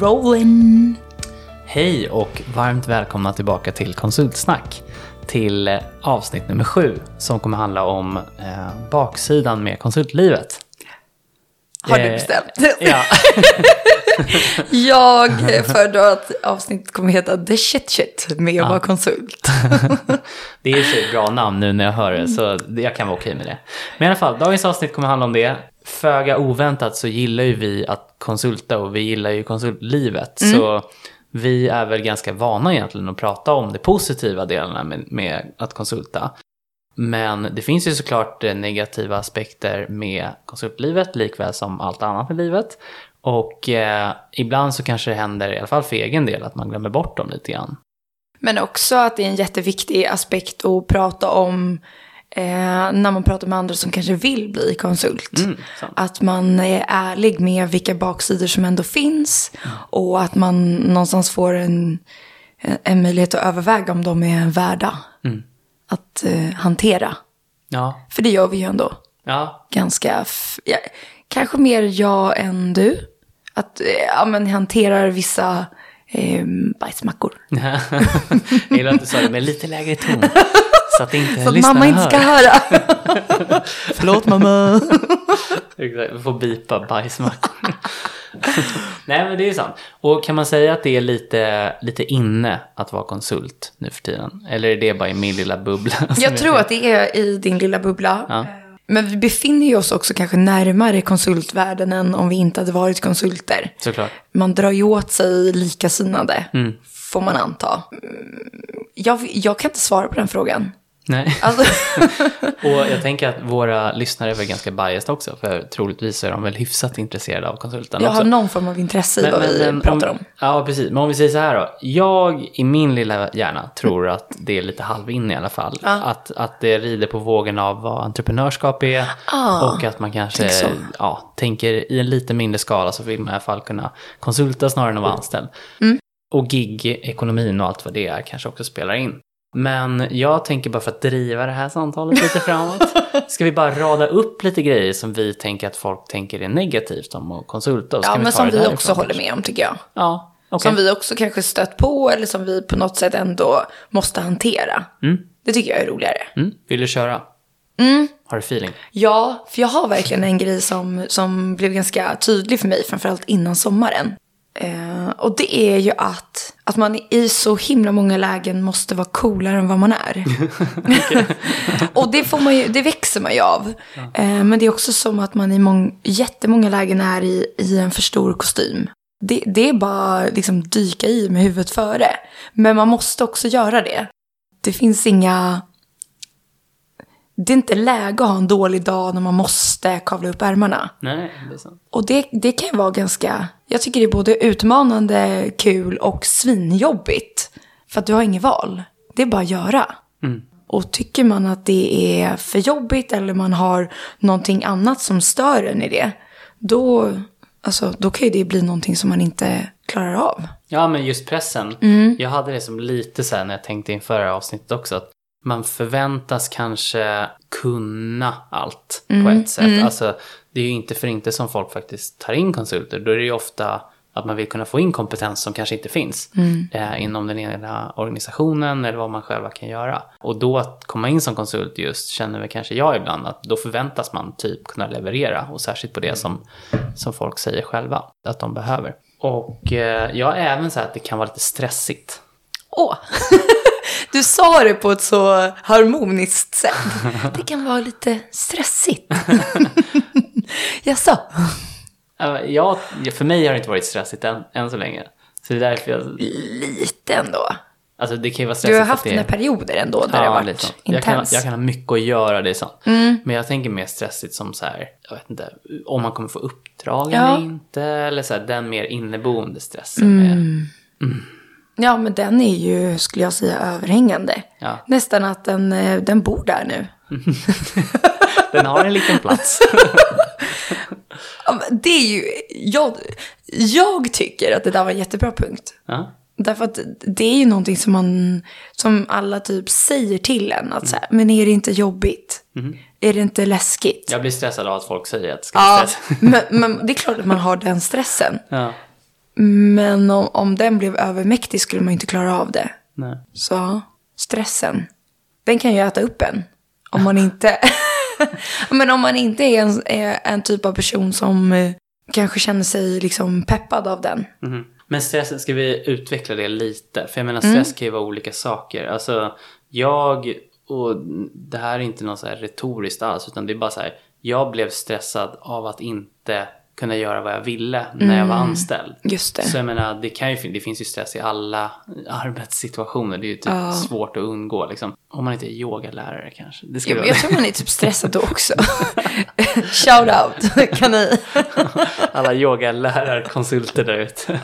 rolling. Hej och varmt välkomna tillbaka till Konsultsnack. Till eh, avsnitt nummer sju som kommer handla om eh, baksidan med konsultlivet. Har du Eh, bestämt? Ja, Jag föredrar att avsnittet kommer heta The Shit Shit med att vara konsult. det är ju ett bra namn nu när jag hör det så jag kan vara okej med det. Men i alla fall, dagens avsnitt kommer handla om det. Föga oväntat så gillar ju vi att konsulta och vi gillar ju konsultlivet. Så vi är väl ganska vana egentligen att prata om de positiva delarna med, med att konsulta. Men det finns ju såklart eh, negativa aspekter med konsultlivet, likväl som allt annat i livet. Och eh, ibland så kanske det händer, i alla fall för egen del, att man glömmer bort dem lite grann. Men också att det är en jätteviktig aspekt att prata om eh, när man pratar med andra som kanske vill bli konsult. Mm. Att man är ärlig med vilka baksidor som ändå finns och att man någonstans får en, en möjlighet att överväga om de är värda Mm. att eh, hantera. Ja, För det gör vi ju ändå. ja, ganska, ja, kanske mer jag än du. Att eh, ja, men hanterar vissa eh, bajsmackor. jag gillar att du sa det med lite lägre ton. Så att inte Så att mamma inte ska hör. höra. Förlåt mamma. Vi får bipa bajsmackor. Nej men det är ju sant. Och kan man säga att det är lite, lite inne att vara konsult nu för tiden? Eller är det bara i min lilla bubbla? Jag tror att det är i din lilla bubbla. Ja. Men vi befinner ju oss också kanske närmare konsultvärlden än om vi inte hade varit konsulter. Såklart. Man drar ju åt sig likasinnade, Mm. får man anta. Jag, jag kan inte svara på den frågan. Nej. Alltså, Och jag tänker att våra lyssnare är väl ganska biased också. För troligtvis är de väl hyfsat intresserade av konsulten jag också. har någon form av intresse i vad vi pratar om. Ja, precis. Men om vi säger så här då. Jag i min lilla hjärna tror att det är lite halv i alla fall. Att, att det rider på vågen av vad entreprenörskap är. Ah, och att man kanske ja, tänker i en lite mindre skala så vill man i alla fall kunna konsulta snarare än att vara anställd. Mm. Och gig-ekonomin och allt vad det är kanske också spelar in. Men jag tänker bara för att driva det här samtalet lite framåt. Ska vi bara rada upp lite grejer som vi tänker att folk tänker är negativt om att konsulta? Ja, men ta som vi också håller kanske? med om tycker jag. Ja, okej. Som vi också kanske stött på eller som vi på något sätt ändå måste hantera. Mm. Det tycker jag är roligare. Mm. Vill du köra? Mm. Har du feeling? Ja, för jag har verkligen en grej som, som blev ganska tydlig för mig, framförallt innan sommaren. Eh, och det är ju att, att man i så himla många lägen måste vara coolare än vad man är. och det, får man ju, det växer man ju av. Eh, men det är också som att man i mång, jättemånga lägen är i, i en för stor kostym. Det, det är bara liksom dyka i med huvudet före. Men man måste också göra det. Det finns inga det är inte läge att ha en dålig dag när man måste kavla upp ärmarna. Nej, det är sant. Och det, det kan ju vara ganska, jag tycker det är både utmanande, kul och svinjobbigt. För att du har inget val. Det är bara att göra. Mm. Och tycker man att det är för jobbigt eller man har någonting annat som stör en i det. Då, alltså, då kan ju det bli någonting som man inte klarar av. Ja, men just pressen. Mm. Jag hade det som lite så här när jag tänkte inför det här avsnittet också. Att man förväntas kanske kunna allt på Mm, ett sätt. Alltså, det är ju inte för inte som folk faktiskt tar in konsulter. Då är det ju ofta att man vill kunna få in kompetens som kanske inte finns Mm. eh, inom den egna organisationen eller vad man själva kan göra. Och då att komma in som konsult just känner väl kanske jag ibland att då förväntas man typ kunna leverera och särskilt på det som, som folk säger själva att de behöver. Och eh, jag även så här att det kan vara lite stressigt. Åh! Du sa det på ett så harmoniskt sätt. Det kan vara lite stressigt. Jaså? Eh, Jag, för mig har det inte varit stressigt än, än så länge. Så det är därför jag... Lite ändå. Alltså det kan ju vara Du stressigt har för haft det dina perioder ändå där det har varit sånt. jag kan, intens. jag kan ha mycket att göra, det är sant. Mm. Men jag tänker mer stressigt som så här, jag vet inte, om man kommer få uppdrag Ja. eller inte. Eller så här, den mer inneboende stressen. Mm. Med, Ja, men den är ju, skulle jag säga, överhängande. Ja. Nästan att den, eh, den bor där nu. den har en liten plats. Det är ju, jag, jag tycker att det där var en jättebra punkt. ja. Därför att det är ju någonting som man, som alla typ säger till en. Att så här, men är det inte jobbigt? Är det inte läskigt? Jag blir stressad av att folk säger att det ska Ja, men, men det är klart att man har den stressen. Ja. Men om, om den blev övermäktig skulle man inte klara av det. Nej. Så stressen, den kan ju äta upp en. Om man inte, men om man inte är en, är en typ av person som eh, kanske känner sig liksom peppad av den. Mhm. Men stressen, ska vi utveckla det lite? För jag menar stress kan ju vara olika saker. Alltså jag, och det här är inte något så här retoriskt alls, utan det är bara så här, jag blev stressad av att inte kunna göra vad jag ville när jag var anställd. Just det. Så jag menar, det, kan ju, det finns ju stress i alla arbetssituationer. Det är ju typ svårt att undgå liksom. Om man inte är yogalärare kanske. Det ska Ja, jag tror man är typ stressad då också. Shout out, kan ni? Alla yogalärarkonsulter där ute.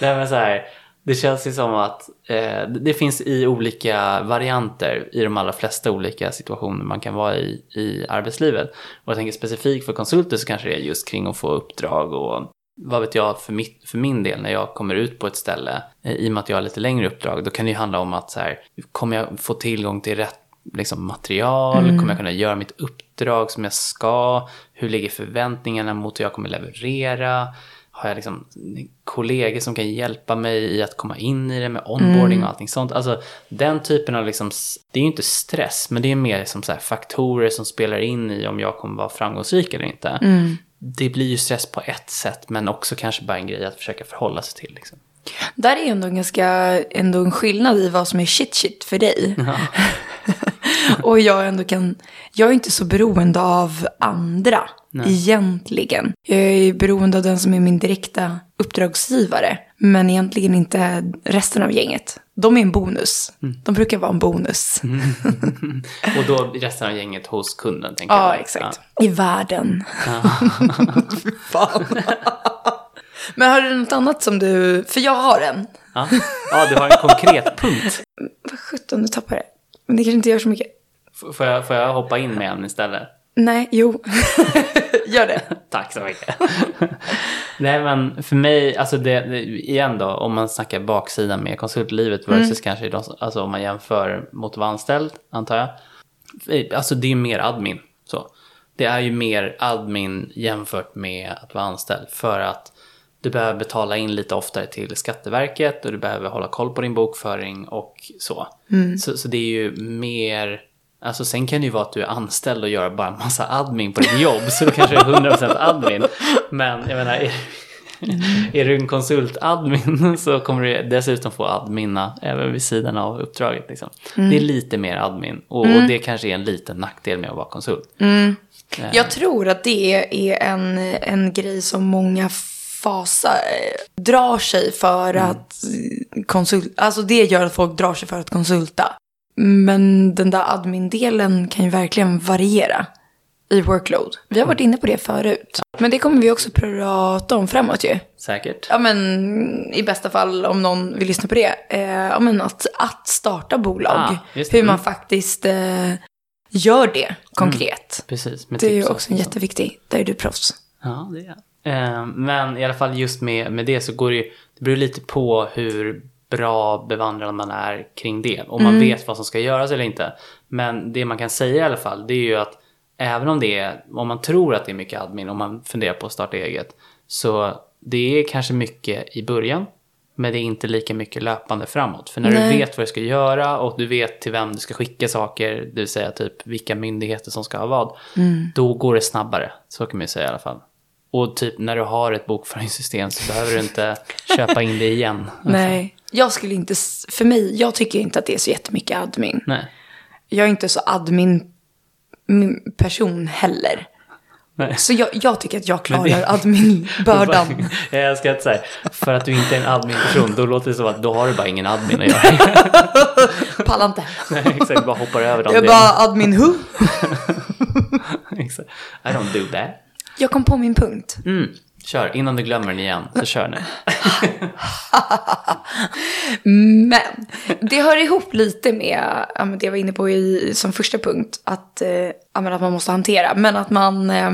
Nej men så här, det känns ju som att eh, det finns i olika varianter i de allra flesta olika situationer man kan vara i i arbetslivet. Och jag tänker specifikt för konsulter så kanske det är just kring att få uppdrag och vad vet jag för, mitt, för min del när jag kommer ut på ett ställe eh, i och med att jag har lite längre uppdrag då kan det ju handla om att så här, kommer jag få tillgång till rätt liksom, material? Kommer jag kunna göra mitt uppdrag som jag ska? Hur ligger förväntningarna mot hur jag kommer leverera? Har jag liksom kollegor som kan hjälpa mig i att komma in i det med onboarding och allting sånt? Alltså den typen av liksom, det är ju inte stress, men det är mer som så faktorer som spelar in i om jag kommer vara framgångsrik eller inte. Det blir ju stress på ett sätt, men också kanske bara en grej att försöka förhålla sig till. Liksom. Där är ändå en ganska ändå en skillnad i vad som är shit shit för dig. och jag ändå kan, jag är inte så beroende av andra egentligen. Jag är beroende av den som är min direkta uppdragsgivare. Men egentligen inte resten av gänget. De är en bonus. De brukar vara en bonus. Och då resten av gänget hos kunden, tänker Ja, jag. exakt. I världen. Fy fan. Men har du något annat som du... För jag har en. Ja. ja, du har en konkret punkt. Vad sjutton, du tappar det. Men det kanske inte gör så mycket. F- Får jag, får jag hoppa in med en istället? Nej, jo. Gör det. Tack så mycket. Nej men för mig, alltså det, det, igen då, om man snackar baksidan med konsultlivet versus kanske de, alltså om man jämför mot att vara anställd, antar jag. Alltså det är mer admin. Så. Det är ju mer admin jämfört med att vara anställd. För att du behöver betala in lite oftare till Skatteverket och du behöver hålla koll på din bokföring och så. Så, så det är ju mer... Alltså sen kan det ju vara att du är anställd och gör bara en massa admin på ditt jobb. Så då kanske är 100% admin. Men jag menar, är, är du en konsultadmin så kommer du dessutom få adminna även vid sidan av uppdraget. Liksom. Det är lite mer admin och, och det kanske är en liten nackdel med att vara konsult. Jag tror att det är en, en grej som många fasar, drar sig för att konsulta. Alltså det gör att folk drar sig för att konsulta. Men den där admin-delen kan ju verkligen variera i workload. Vi har varit inne på det förut. Men det kommer vi också prata om framåt ju. Säkert. Ja men i bästa fall om någon vill lyssna på det. Eh, ja men att, att starta bolag. Ah, hur man Mm. faktiskt eh, gör det konkret. Precis. Med Det är ju och också en jätteviktig. Där är du proffs. Ja, det är jag. eh, Men i alla fall just med, med det så går det ju, det beror lite på hur bra bevandrad man är kring det. Om man vet vad som ska göras eller inte. Men det man kan säga i alla fall det är ju att även om det är, om man tror att det är mycket admin, om man funderar på att starta eget. Så det är kanske mycket i början. Men det är inte lika mycket löpande framåt. För när Nej. du vet vad du ska göra och du vet till vem du ska skicka saker, det vill säga typ vilka myndigheter som ska ha vad, då går det snabbare. Så kan man ju säga i alla fall. Och typ när du har ett bokföringssystem så behöver du inte köpa in det igen. Nej, jag skulle inte, för mig, jag tycker inte att det är så jättemycket admin. Nej. Jag är inte så admin person heller. Nej. Så jag, jag tycker att jag klarar det- admin-bördan. Jag älskar att säga, för att du inte är en admin-person, då låter det som att då har du bara ingen admin att göra. Pallar inte. Nej, exakt, bara hoppar över dem. Jag är Det- bara admin-who. Exakt. I don't do that. Jag kom på min punkt. Mm. Kör, innan du glömmer den igen, så kör nu. Men det hör ihop lite med det jag var inne på i, som första punkt. Att, eh, att man måste hantera. Men att man, eh,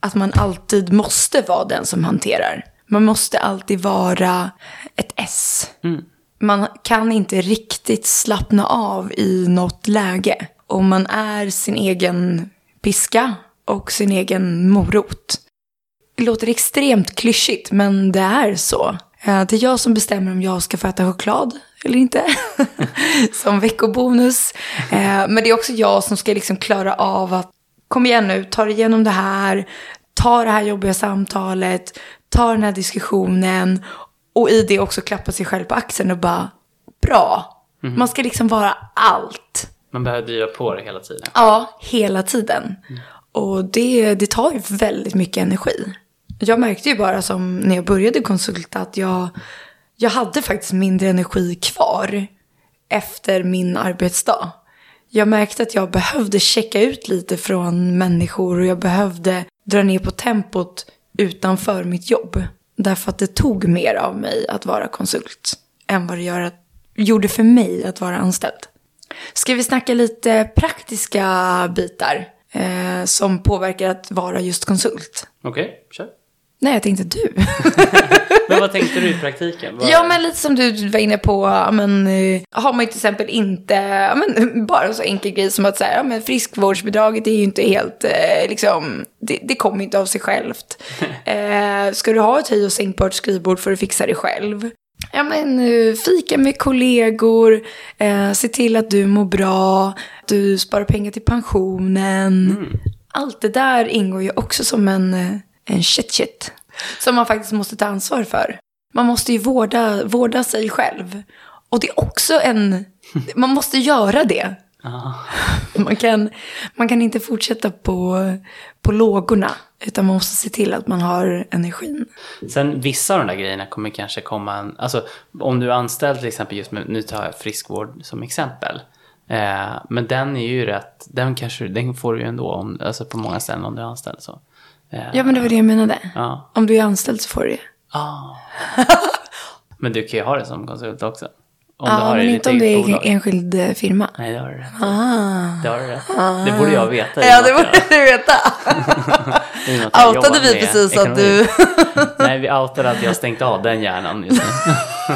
att man alltid måste vara den som hanterar. Man måste alltid vara ett S. Man kan inte riktigt slappna av i något läge. Om man är sin egen piska och sin egen morot. Det låter extremt klyschigt, men det är så. Eh, Det är jag som bestämmer om jag ska få äta choklad eller inte. som veckobonus. Eh, Men det är också jag som ska liksom klara av att kom igen nu, ta dig igenom det här. Ta det här jobbiga samtalet. Ta den här diskussionen. Och i det också klappa sig själv på axeln och bara bra. Man ska liksom vara allt. Man behöver driva på det hela tiden. Ja, hela tiden. Och det, det tar ju väldigt mycket energi. Jag märkte ju bara som när jag började konsulta att jag, jag hade faktiskt mindre energi kvar efter min arbetsdag. Jag märkte att jag behövde checka ut lite från människor och jag behövde dra ner på tempot utanför mitt jobb. Därför att det tog mer av mig att vara konsult än vad det gör, gjorde för mig att vara anställd. Ska vi snacka lite praktiska bitar eh, som påverkar att vara just konsult? Okej, kör. Nej, jag tänkte du. Men vad tänkte du i praktiken? Vad- ja, men lite som du var inne på. Men, eh, har man ju till exempel inte, men, bara en så enkel grej som att säga, ja, men friskvårdsbidraget är ju inte helt, eh, liksom, det, det kommer inte av sig självt. eh, ska du ha ett höj och sänkbart skrivbord för att fixa det själv? Ja, men eh, fika med kollegor, eh, se till att du mår bra, du sparar pengar till pensionen. Allt det där ingår ju också som en, en shit shit. Som man faktiskt måste ta ansvar för. Man måste ju vårda, vårda sig själv. Och det är också en... Man måste göra det. Ah. Man kan, man kan inte fortsätta på, på lågorna. Utan man måste se till att man har energin. Sen vissa av de där grejerna kommer kanske komma, en, alltså om du är anställd till exempel just med, nu tar jag friskvård som exempel. Eh, men den är ju rätt, den kanske, den får du ju ändå om, alltså på många ställen om du är anställd så. Eh, Ja, men det var det jag menade. Ja. Om du är anställd så får du det. Ah. men du kan ju ha det som konsult också. Om Ja, men inte om det är bolag. en enskild eh, firma. Nej, det har du rätt. Ah. Det har du rätt i. Det borde jag veta. Ja, det borde du veta. Outade vi precis att du... Nej, vi outade att jag stängt av den hjärnan just nu.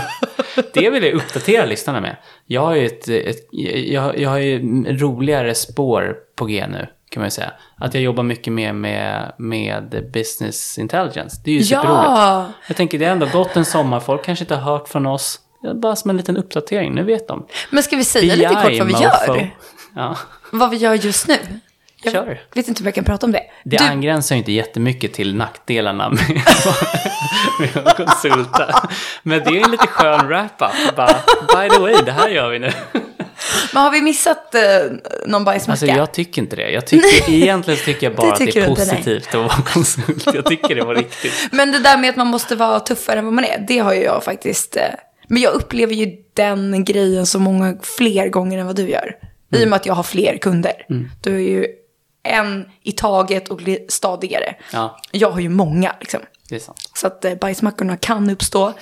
det vill jag uppdatera lyssnarna med. Jag har ju ett, ett jag, jag har ju roligare spår på G nu, kan man ju säga. Att jag jobbar mycket mer med, med business intelligence. Det är ju superroligt. Ja. Jag tänker, det har ändå gått en sommar, folk kanske inte har hört från oss. Bara som en liten uppdatering, nu vet de. Men ska vi säga lite kort vad vi gör? Ja, Vad vi gör just nu? Jag Kör. vet inte om jag kan prata om det. det Du, angränsar ju inte jättemycket till nackdelarna med, med att konsulta. Men det är en lite skön wrap-up. By the way, det här gör vi nu. Men har vi missat eh, någon bajsmacka? Alltså jag tycker inte det. Jag tycker, egentligen tycker jag bara Det att det är positivt att vara konsult. Jag tycker det var riktigt. Men det där med att man måste vara tuffare än vad man är, det har ju jag faktiskt... eh, Men jag upplever ju den grejen så många fler gånger än vad du gör. I och med att jag har fler kunder. Du är ju en i taget och stadigare. Ja, Jag har ju många liksom. Så att eh, bajsmackorna kan uppstå.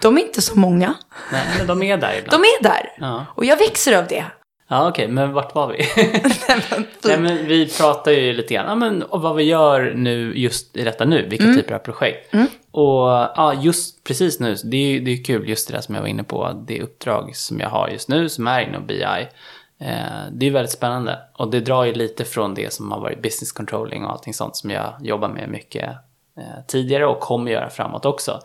De är inte så många. Nej, men de är där ibland. De är där. Ja. Och jag växer av det. Ja, okej, men vart var vi? Nej, men Nej, men vi pratar ju lite grann ja, men, och vad vi gör nu, just i detta nu, vilka typer av projekt. Och ja, just precis nu, det är det är kul, just det där som jag var inne på, det uppdrag som jag har just nu som är inom BI. Eh, det är väldigt spännande och det drar ju lite från det som har varit business controlling och allting sånt som jag jobbar med mycket eh, tidigare och kommer göra framåt också.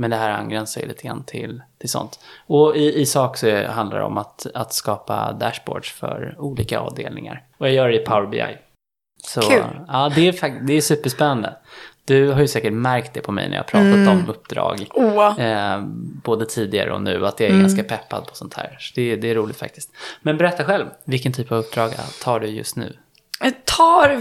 Men det här angränsar ju lite grann till, till sånt. Och i, i sak så handlar det om att, att skapa dashboards för olika avdelningar. Och jag gör det i Power BI. Så, Kul. Ja, det är, det är superspännande. Du har ju säkert märkt det på mig när jag pratat om uppdrag. Eh, både tidigare och nu, att jag är ganska peppad på sånt här. Så det, det är roligt faktiskt. Men berätta själv, vilken typ av uppdrag tar du just nu? Jag tar,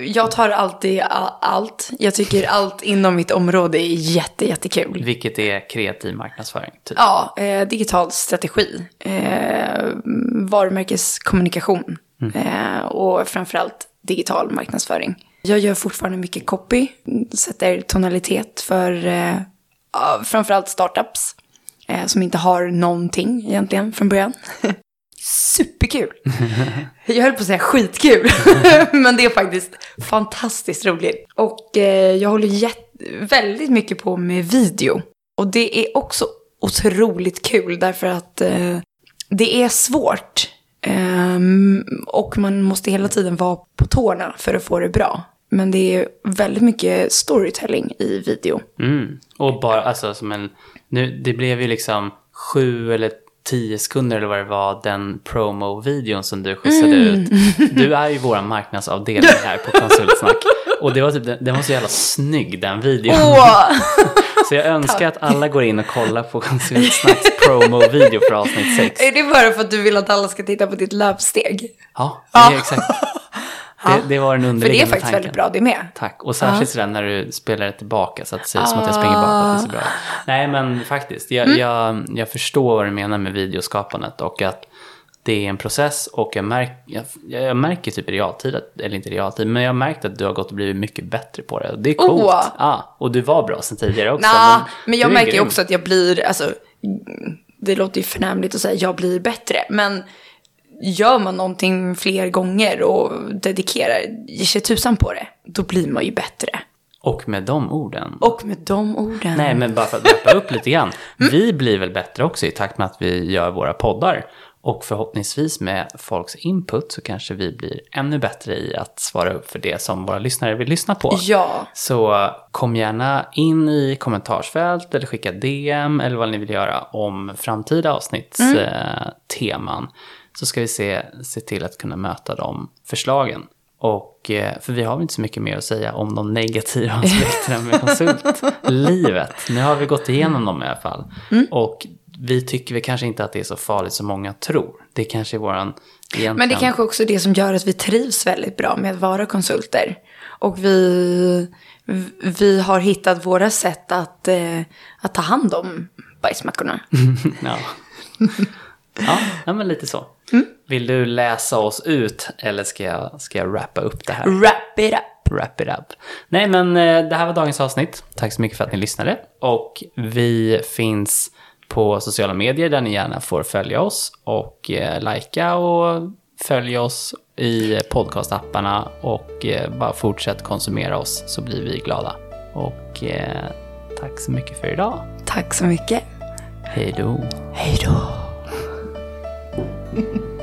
jag tar alltid allt. Jag tycker allt inom mitt område är jätte, jättekul. Vilket är kreativ marknadsföring? Typ. Ja, eh, digital strategi, eh, varumärkeskommunikation eh, och framförallt digital marknadsföring. Jag gör fortfarande mycket copy, sätter tonalitet för eh, framförallt startups eh, som inte har någonting egentligen från början. Superkul! Jag höll på att säga skitkul, men det är faktiskt fantastiskt roligt. Och eh, jag håller jät- väldigt mycket på med video. Och det är också otroligt kul därför att eh, det är svårt. Ehm, och man måste hela tiden vara på tårna för att få det bra. Men det är väldigt mycket storytelling i video. Mm. Och bara, alltså som en, nu, det blev ju liksom sju eller tio sekunder eller vad det var, den promo-videon som du skjutsade ut. Du är ju vår marknadsavdelning här på Konsultsnack. Och det var typ, den, var så jävla snygg den videon. Åh! Så jag önskar att alla går in och kollar på Konsultsnacks promo-video för avsnitt 6. är det bara för att du vill att alla ska titta på ditt löpsteg? Ja, det är exakt. Det, det var den För det är underliggande faktiskt tanken. väldigt bra det med. Tack. Och särskilt sådär när du spelar det tillbaka så att det ser ut som att jag springer bakåt. Det ser bra ut. Nej men faktiskt, jag, jag, jag förstår vad du menar med videoskapandet och att det är en process och jag, märk, jag, jag märker typ i realtid, att, eller inte i realtid, men jag har märkt att du har gått och blivit mycket bättre på det. Det är coolt. Åh. Ja, och du var bra sen tidigare också. Nah, men jag du är märker grym. också att jag blir, alltså, mm, det låter ju förnämligt att säga jag blir bättre, men gör man någonting fler gånger och dedikerar, ger sig tusan på det, då blir man ju bättre. Och med de orden. Och med de orden. Nej, men bara för att wrappa upp lite grann. Vi blir väl bättre också i takt med att vi gör våra poddar. Och förhoppningsvis med folks input så kanske vi blir ännu bättre i att svara upp för det som våra lyssnare vill lyssna på. Ja, Så kom gärna in i kommentarsfält eller skicka DM eller vad ni vill göra om framtida avsnittsteman. Eh, teman. Så ska vi se, se till att kunna möta de förslagen. Och, eh, för vi har väl inte så mycket mer att säga om de negativa aspekterna med konsultlivet. Nu har vi gått igenom dem i alla fall. Och vi tycker väl kanske inte att det är så farligt som många tror. Det kanske är våran egentligen... men det är kanske också är det som gör att vi trivs väldigt bra med att vara konsulter. Och vi, vi har hittat våra sätt att, eh, att ta hand om bajsmackorna. Ja. ja, ja, men lite så. Vill du läsa oss ut eller ska jag, ska jag wrappa upp det här? Wrap it up. Wrap it up. Nej, men eh, det här var dagens avsnitt. Tack så mycket för att ni lyssnade. Och vi finns på sociala medier där ni gärna får följa oss och eh, likea och följa oss i podcastapparna och eh, bara fortsätt konsumera oss så blir vi glada. Och eh, tack så mycket för idag. Tack så mycket. Hej då. Hej då. Ha ha ha.